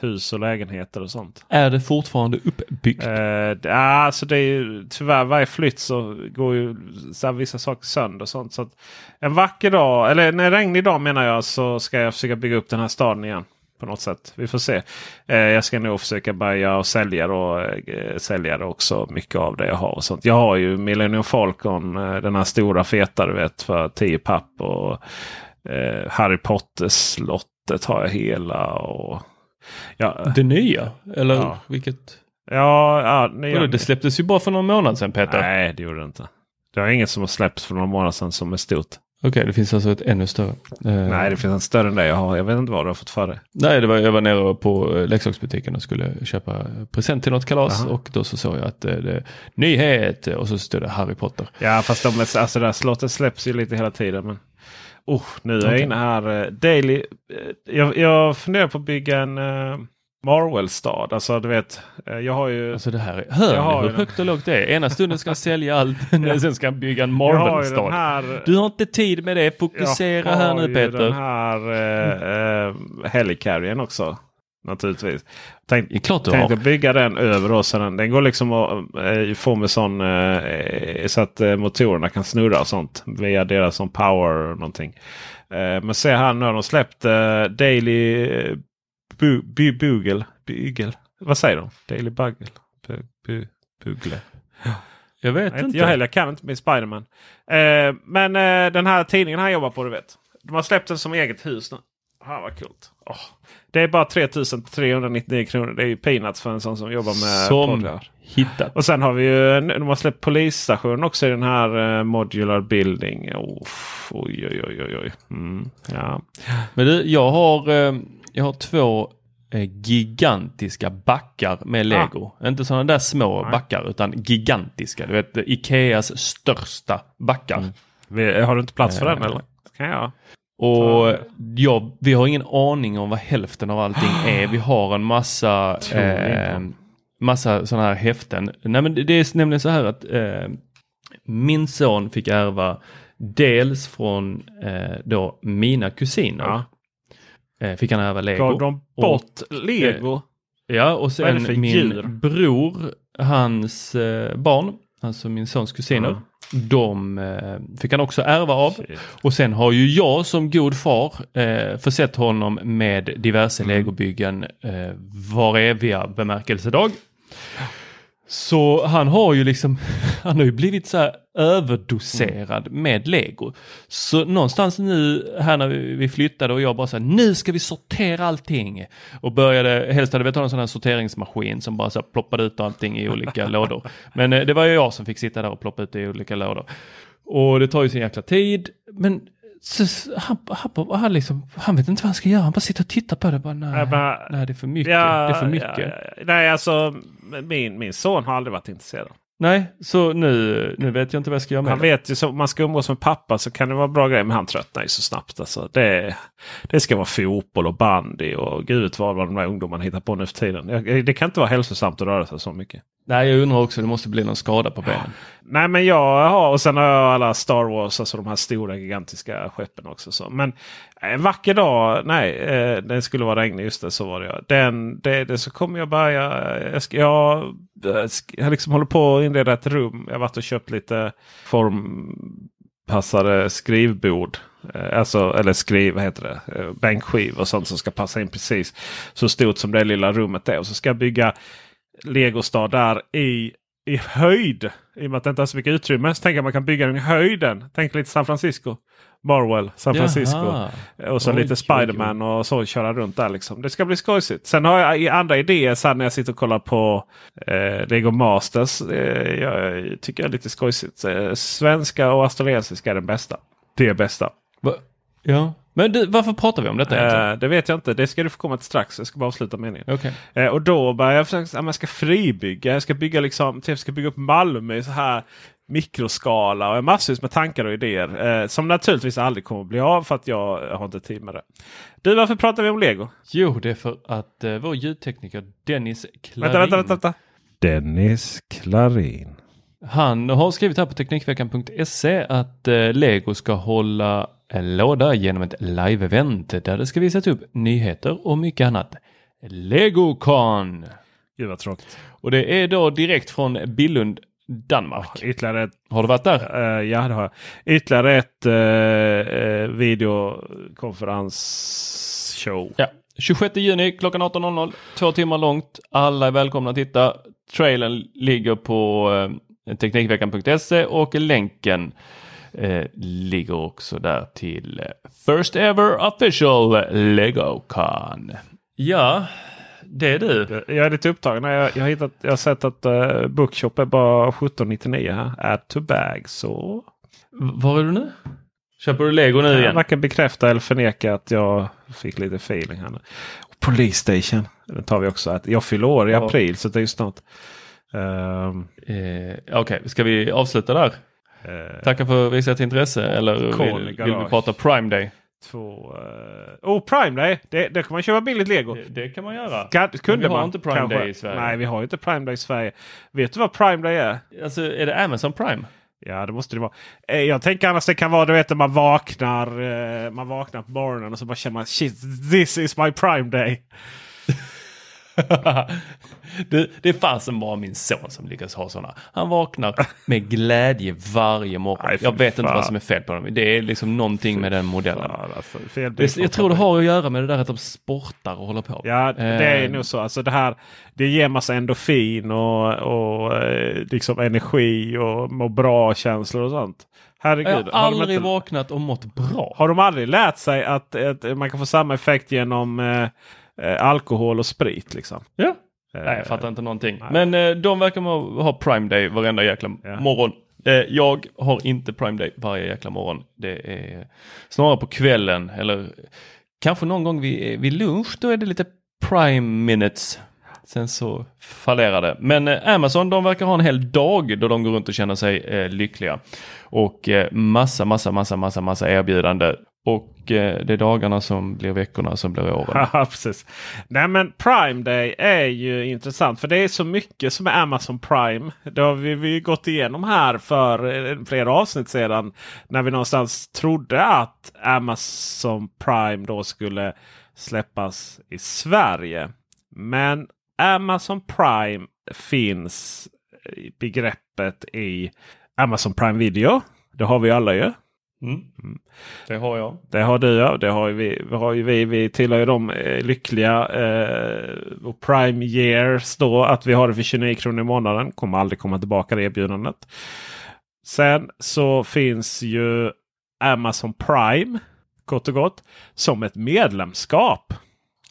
hus och lägenheter och sånt. Är det fortfarande uppbyggt? Eh, alltså det är ju, tyvärr varje flytt så går ju så vissa saker sönder. Och sånt. Så en vacker dag, eller en regnig dag menar jag, så ska jag försöka bygga upp den här staden igen. På något sätt. Vi får se. Eh, jag ska nog försöka börja och sälja, då, eh, sälja det också. Mycket av det jag har. Och sånt. Jag har ju Millennium Falcon, eh, den här stora feta du vet för 10 papp. Och eh, Harry Potter-slottet har jag hela. Och, ja, Det nya? Eller Ja. vilket? ja, ja, Vadå, det släpptes ju bara för någon månad sedan Peter. Nej, det gjorde det inte. Det är inget som har släppts för några månader sedan som är stort. Okej, det finns alltså ett ännu större. Eh, Nej, det finns en större än det jag har. Jag vet inte vad du har fått för det. Nej, det var, jag var nere på eh, leksaksbutiken och skulle köpa present till något kalas Aha. och då så såg jag att eh, det nyhet och så stod det Harry Potter. Ja, fast de, är- alltså det här slottet släpps ju lite hela tiden. Men... Oh, nu är jag Okej. inne här. eh, Daily. eh, Jag, jag funderar på att bygga en uh, Marvel-stad. Alltså du vet, jag har ju... Alltså det här, är- hör Jag har ju hur högt och lågt det är? Ena stunden ska han sälja allt, sen ska han bygga en jag har ju Marvel-stad. här... Du har inte tid med det, fokusera jag här har nu ju Peter. den här uh, uh, Helicarriern också. Naturligtvis. Tänk, Det är klart du Tänkte har. bygga den över oss. Den, den går liksom att eh, få med sån eh, så att eh, motorerna kan snurra och sånt. Via deras sån power och någonting. Eh, men se här nu har de släppt eh, Daily eh, bu, bu, Bugle. Bugel. Vad säger de? Daily Bugle? Bu, bu, bugle. Jag vet Jag, inte. jag heller kan inte med Spiderman. Eh, men eh, den här tidningen han jobbar på, du vet. De har släppt den som eget hus nu. Fan vad coolt. Åh. Det är bara 3399 kronor. Det är ju peanuts för en sån som jobbar med Som poddar. hittat. Och sen har vi ju, de har släppt polisstationen också i den här eh, Modular Building. Oh, oj, oj, oj, oj, oj. Mm, ja. Men du, jag har, eh, jag har två eh, gigantiska backar med lego. Inte sådana där små Ah. Nej. backar utan gigantiska. Du vet Ikeas största backar. Mm. Har du inte plats för Eh, den eller? kan jag. Och ja, vi har ingen aning om vad hälften av allting är. Vi har en massa, eh, massa sådana här häften. Nej men det är nämligen så här att eh, min son fick ärva dels från eh, då mina kusiner. Ja. Eh, fick han ärva lego. Gav de bort lego? Ja, och sen min djur? bror, hans eh, barn, alltså min sons kusiner, Ja. De eh, fick han också ärva av. Shit. Och sen har ju jag som god far eh, försett honom med diverse Mm. legobyggen eh, var eviga bemärkelsedag. Så han har ju liksom, han har ju blivit så här överdoserad med lego. Så någonstans nu här när vi flyttade och jag bara så här, nu ska vi sortera allting. Och började, helst hade vi tagit en sån här sorteringsmaskin som bara så här ploppade ut allting i olika lådor. Men eh, det var ju jag som fick sitta där och ploppa ut i olika lådor. Och det tar ju sin jäkla tid. Men så, han, han, han, liksom, han vet inte vad han ska göra. Han bara sitter och tittar på det. Bara, nej, bara- nej, det är för mycket. Ja, det är för mycket. ja. Nej, alltså min, min son har aldrig varit intresserad. Nej, så nu, nu vet jag inte vad jag ska göra med Han det. vet ju så om man ska umgås med pappa så kan det vara bra grejer. Men han tröttnar ju så snabbt. Alltså. Det, det ska vara fotboll och bandy och gud vad de där ungdomarna hittar på nu för tiden. Det kan inte vara hälsosamt att röra sig så mycket. Nej, jag undrar också, det måste bli någon skada på benen. Nej men jag har och sen har jag alla Star Wars, alltså de här stora gigantiska skeppen också. Så. Men eh, en vacker dag, nej, eh, den skulle vara regnig, just det, så var det. ja. Den, det, det så kommer jag börja, jag, ska, jag, jag liksom håller på att inreda ett rum. Jag har varit och köpt lite formpassade skrivbord. Eh, alltså, eller skriv, vad heter det? Eh, bänkskiv och sånt som ska passa in precis så stort som det lilla rummet är. Och så ska jag bygga legostad där i, i höjd. I och med att det inte har så mycket utrymme så tänker jag att man kan bygga den i höjden. Tänk lite San Francisco. Marwell, San Francisco. Jaha. Och så Oj, lite Spiderman och så köra runt där liksom. Det ska bli skojsigt. Sen har jag andra idéer sen när jag sitter och kollar på eh, Lego Masters. Eh, jag tycker jag är lite skojsigt. Eh, svenska och australiensiska är den bästa. Det är bästa. Va? Ja, men du, varför pratar vi om detta egentligen? Eh, det vet jag inte. Det ska du få komma till strax. Jag ska bara avsluta meningen. Okej. Eh, och då börjar jag försöka, ja, man ska fribygga. Jag ska bygga liksom, typ, jag ska bygga upp Malmö i så här mikroskala och massvis med tankar och idéer. Eh, som naturligtvis aldrig kommer att bli av för att jag har inte tid med det. Du, varför pratar vi om Lego? Jo, det är för att eh, vår ljudtekniker Dennis Klarin, Vänta, vänta, vänta, vänta. Dennis Klarin. han har skrivit här på Teknikveckan.se att eh, Lego ska hålla låda genom ett live-event där det ska visas upp nyheter och mycket annat. LegoCon! Gud vad tråkigt. Och det är då direkt fråon Billund, Danmark. Ytterligare ett, Har du varit där? eh, ja, det har jag. Ytterligare ett eh, videokonferensshow. Ja. 26 juni klockan 18.00. Två timmar långt. Alla är välkomna att titta. Trailern ligger på eh, Teknikveckan.se och länken eh, ligger också där till eh, First Ever Official LegoCon. Ja, det är du. Jag är lite upptagen. Jag, jag, har, hittat, jag har sett att uh, Bookshop är bara 1799 här. Add to bag. Så Var är du nu? Köper du lego nu Jag igen? varken bekräfta eller förneka att jag fick lite feeling här nu. Och Police Station. Den tar vi också. Att jag fyller år i Ja. april så det är ju snart. Ehm, Eh, Okej, ska vi avsluta där? Eh, Tackar för visat intresse eller Kol vill, vill vi prata Prime Day? två... eh, oh, Prime Day! Det, det kan man köpa billigt lego. Det, det kan man göra. Ska, kunde vi har man, inte Prime kanske. Day i Sverige. Nej, vi har inte Prime Day i Sverige. Vet du vad Prime Day är? Alltså är det Amazon Prime? Ja, det måste det vara. Eh, Jag tänker annars det kan vara du vet när man vaknar, man vaknar på morgonen och så bara känner man shit, this is my Prime Day. det, det fasen bara min son som lyckas ha sådana. Han vaknar med glädje varje morgon. Nej, fy jag vet inte fan. vad som är fel på dem. Det är liksom någonting med den modellen. Fan, alltså, Det, jag tror det har att göra med det där att de sportar och håller på. Ja, det är Eh, nog så. Alltså det här det ger massa endorfin och, och eh, liksom energi och må bra-känslor och sånt. Herregud. Jag har har, aldrig inte, vaknat och mått bra. har de aldrig lärt sig att, att man kan få samma effekt genom eh, eh, alkohol och sprit? Liksom? Ja. Eh, Nej, jag fattar inte någonting. nej. Men eh, de verkar ha Prime Day varenda jäkla Ja. morgon. Jag har inte Prime Day varje jäkla morgon. Det är snarare på kvällen eller kanske någon gång vid, vid lunch. Då är det lite Prime Minutes. Sen så fallerar det. Men Amazon de verkar ha en hel dag då de går runt och känner sig lyckliga. Och massa, massa, massa, massa, massa erbjudande. Och eh, det är dagarna som blir veckorna som blir åren. Ja, precis. Nej men Prime Day är ju intressant för det är så mycket som är Amazon Prime. Det har vi, vi gått igenom här för eh, flera avsnitt sedan. När vi någonstans trodde att Amazon Prime då skulle släppas i Sverige. Men Amazon Prime finns i begreppet i Amazon Prime Video. Det har vi alla ju. Mm. Det har jag. Det har du ja. Det har ju vi. Vi, har ju vi, vi tillhör ju de eh, lyckliga eh, och prime years då. Att vi har det för 29 kronor i månaden. Kommer aldrig komma tillbaka det erbjudandet. Sen så finns ju Amazon Prime kort och gott som ett medlemskap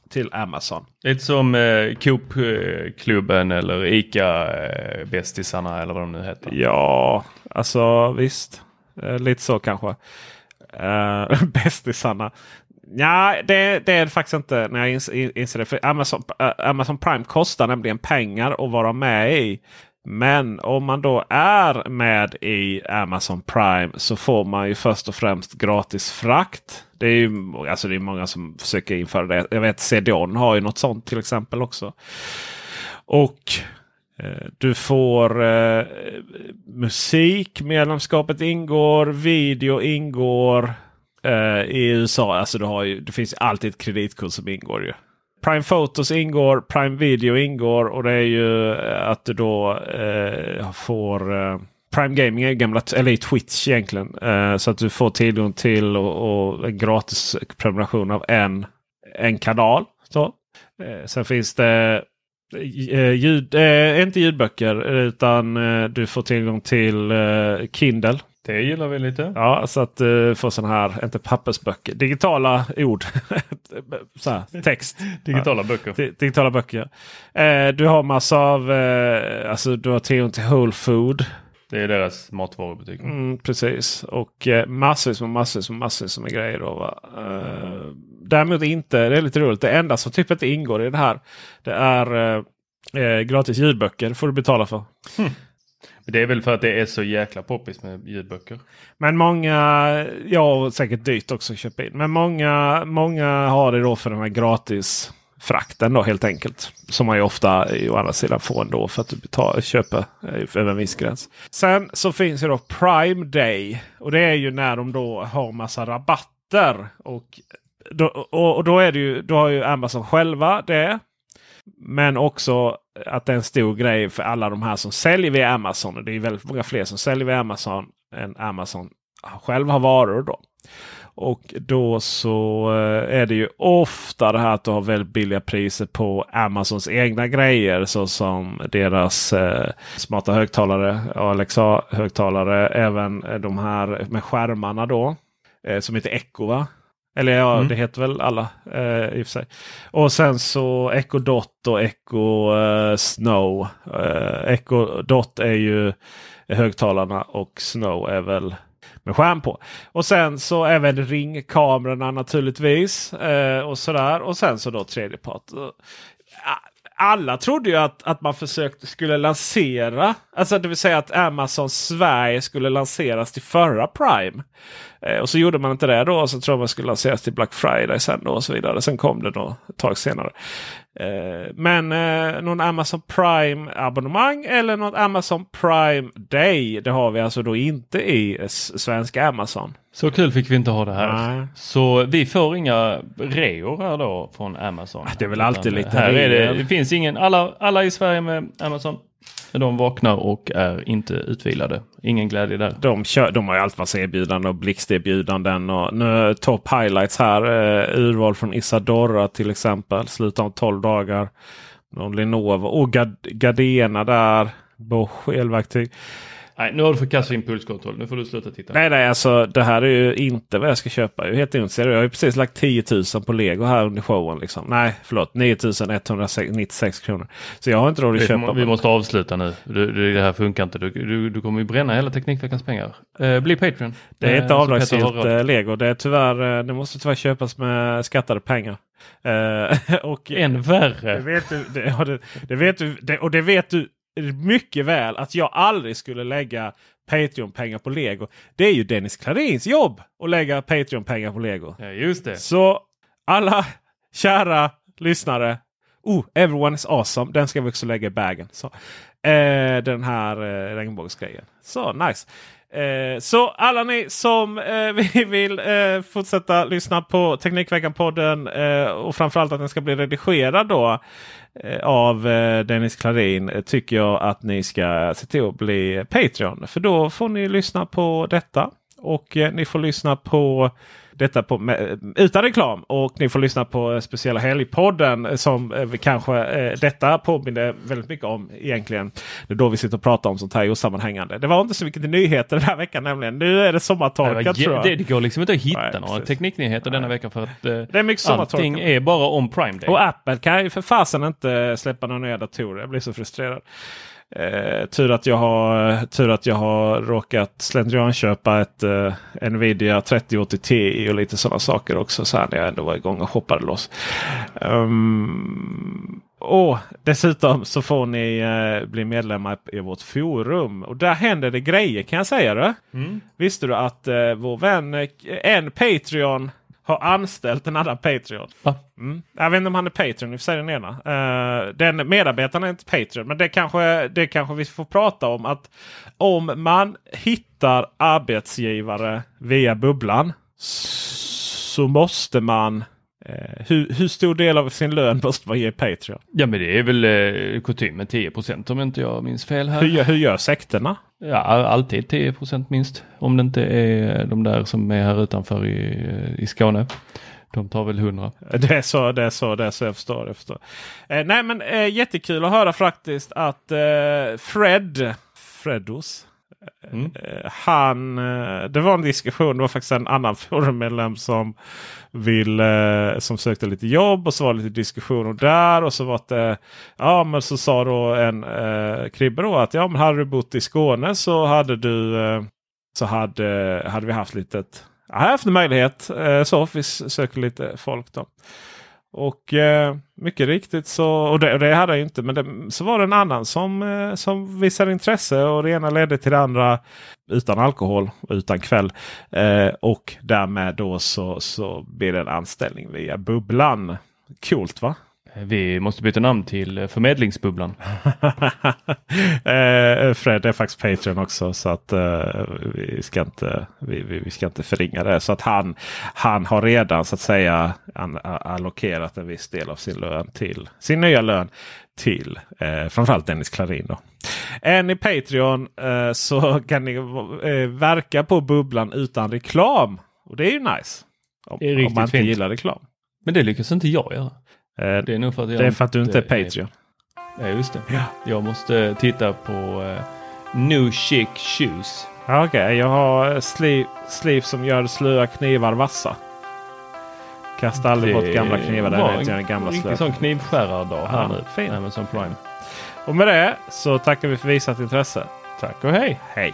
till Amazon. Lite som eh, Coop-klubben eller ICA-bästisarna eller vad de nu heter. Ja, alltså visst. Eh, lite så kanske. Uh, Bästisarna. Ja, det, det är det faktiskt inte när jag ins, inser det. För Amazon, eh, Amazon Prime kostar nämligen pengar att vara med i. Men om man då är med i Amazon Prime så får man ju först och främst gratis frakt. Det är ju alltså det är många som försöker införa det. Jag vet CDON har ju något sånt till exempel också. Och Eh, du får eh, musik, medlemskapet ingår, video ingår. Eh, I USA, alltså du har ju, det finns alltid ett kreditkort som ingår ju. Prime Photos ingår, Prime Video ingår och det är ju eh, att du då eh, får eh, Prime Gaming är gamla, eller Twitch egentligen. Eh, så att du får tillgång till och, och en gratis prenumeration av en, en kanal. Så. Sen finns det ljud, eh, inte ljudböcker utan eh, du får tillgång till eh, Kindle. Det gillar vi lite. Ja, så att du får sådana här, inte pappersböcker, digitala ord. så här, text. Digitala böcker. Di- Digitala böcker. Eh, du har massa av, eh, alltså du har tillgång till Whole Food. Det är deras matvarubutik. Mm, precis. Och eh, massvis med massvis med massvis med grejer. Då, va? Eh, däremot inte, det är lite roligt, det enda som typ inte ingår i det här. Det är eh, eh, gratis ljudböcker får du betala för. Det är väl för att det är så jäkla poppis med ljudböcker. Men många, ja och säkert dyrt också att köpa in. Men många, många har det då för den här gratis frakten då helt enkelt. Som man ju ofta å andra sidan får ändå för att du betalar, köper eh, över en viss gräns. Sen så finns det då Prime Day. Och det är ju när de då har massa rabatter. Och då, och, och då, är det ju, då har ju Amazon själva det. Men också att det är en stor grej för alla de här som säljer via Amazon. Och det är väldigt många fler som säljer via Amazon än Amazon själv har varor. då. Och då så eh, är det ju ofta det här att du har väldigt billiga priser på Amazons egna grejer. Såsom deras eh, smarta högtalare, Alexa-högtalare. Även eh, de här med skärmarna då. Eh, som heter Echo va? Eller ja, Mm. det heter väl alla eh, i och för sig. Och sen så Echo Dot och Echo eh, Snow. Eh, Echo Dot är ju högtalarna och Snow är väl med skärm på. Och sen så även ringkamerorna naturligtvis. Eh, och sådär. Och sen så då tredjepart alla trodde ju att, att man försökte skulle lansera, alltså det vill säga att Amazon Sverige skulle lanseras till förra Prime. Eh, och så gjorde man inte det då. Och så tror man skulle lanseras till Black Friday sen då och så vidare. Sen kom det då ett tag senare. Eh, men eh, någon Amazon Prime abonnemang eller något Amazon Prime Day. Det har vi alltså då inte i svenska Amazon. Så kul fick vi inte ha det här. Nej. Så vi får inga reor här då från Amazon. Det är väl alltid lite här är det, det finns ingen, alla, alla i Sverige med Amazon de vaknar och är inte utvilade. Ingen glädje där. De, kör, de har ju allt vad erbjudanden och blixterbjudanden. Och nu top highlights här. Eh, urval från Isadora till exempel. Slutar om 12 dagar. Någon Lenovo och Gardena där. Bosch elverktyg. Nej, nu har du förkastat impulskontroll. Nu får du sluta titta. Nej, nej, alltså det här är ju inte vad jag ska köpa. Jag är helt ointresserad. Jag har ju precis lagt 10 000 på lego här under showen. Liksom. Nej, förlåt. 9 196 kronor. Så jag har inte råd att köpa. Vi måste avsluta nu. Du, det här funkar inte. Du, du, du kommer ju bränna hela Teknikveckans pengar. Eh, bli Patreon. Det är inte eh, avdragsgillt eh, lego. Det, är tyvärr, eh, det måste tyvärr köpas med skattade pengar. Och Än värre. Det vet du, det, det, det vet du, det, och det vet du mycket väl att jag aldrig skulle lägga Patreon-pengar på Lego. Det är ju Dennis Klarins jobb att lägga Patreon-pengar på Lego. Ja, just det. Så alla kära lyssnare. Oh, everyone is awesome. Den ska vi också lägga i bagen. Så, eh, den här eh, regnbågsgrejen. Så nice. Eh, så alla ni som eh, vill eh, fortsätta lyssna på Teknikveckan-podden eh, och framförallt att den ska bli redigerad då Eh, av eh, Dennis Klarin eh, tycker jag att ni ska se till att bli Patreon. För då får ni lyssna på detta och ni får lyssna på detta på, med, utan reklam. Och ni får lyssna på speciella helgpodden som eh, kanske eh, detta påminner väldigt mycket om egentligen. Det är då vi sitter och pratar om sånt här osammanhängande. Det var inte så mycket nyheter den här veckan nämligen. Nu är det sommartorkat tror jag. Det, det går liksom inte att hitta Nej, några precis. tekniknyheter denna vecka för att eh, det är mycket allting är bara om Prime Day. Och Apple kan ju för fasen inte släppa några nya datorer. Jag blir så frustrerad. Eh, tur, att jag har, tur att jag har råkat slentrianköpa ett eh, Nvidia 3080 Ti och lite sådana saker också. Så här när jag ändå var igång och hoppade loss. Um, och dessutom så får ni eh, bli medlemmar i vårt forum. Och där händer det grejer kan jag säga. Det. Mm. Visste du att eh, vår vän, eh, en Patreon har anställt en annan Patreon. Mm. Jag vet inte om han är Patreon, i och för sig den ena. Uh, den medarbetaren är inte Patreon. Men det kanske, det kanske vi får prata om. att Om man hittar arbetsgivare via bubblan så måste man Eh, hur, hur, stor del av sin lön måste man ge Patreon? Ja men det är väl eh, kutymen 10% om inte jag minns fel här. Hur, hur gör sekterna? Ja alltid 10% minst. Om det inte är de där som är här utanför i, i Skåne. De tar väl 100. Det är så, det är så, det är så jag förstår. Jag förstår. Eh, nej men eh, jättekul att höra faktiskt att eh, Fred Freddos Mm. Eh, han, eh, det var en diskussion. Det var faktiskt en annan forummedlem som, eh, som sökte lite jobb. Och så var det lite diskussioner där. Och så var det, ja men så sa då en eh, Kribbe då att ja men hade du bott i Skåne så hade du så hade, hade vi haft lite jag har haft en möjlighet. Så vi söker lite folk då. Och eh, mycket riktigt så, och det, och det hade jag inte, men det, så var det en annan som, eh, som visade intresse och det ena ledde till det andra utan alkohol och utan kväll. Eh, och därmed då så, så blir det en anställning via Bubblan. Coolt va? Vi måste byta namn till eh, Förmedlingsbubblan. Eh, Fred är faktiskt Patreon också så att uh, vi, ska inte, vi, vi, vi, ska inte förringa det. Så att han, han har redan så att säga an, allokerat en viss del av sin lön till sin nya lön till eh, framförallt Dennis Klarin. Då. Är ni Patreon eh, så kan ni eh, verka på bubblan utan reklam. Och det är ju nice. Om, om man inte fint. gillar reklam. Men det lyckas inte jag göra. Eh, det är nog för att, jag det är för att du inte är Patreon. Ja just det. Ja. Jag måste titta på uh, New Chic Shoes. Okej, okay. jag har sliv, sliv som gör slöa knivar vassa. Kasta aldrig bort gamla knivar. Det var en gamla riktig sån knivskärardag här nu. Fint. Amazon Prime. Och med det så tackar vi för visat intresse. Tack och hej. Hej.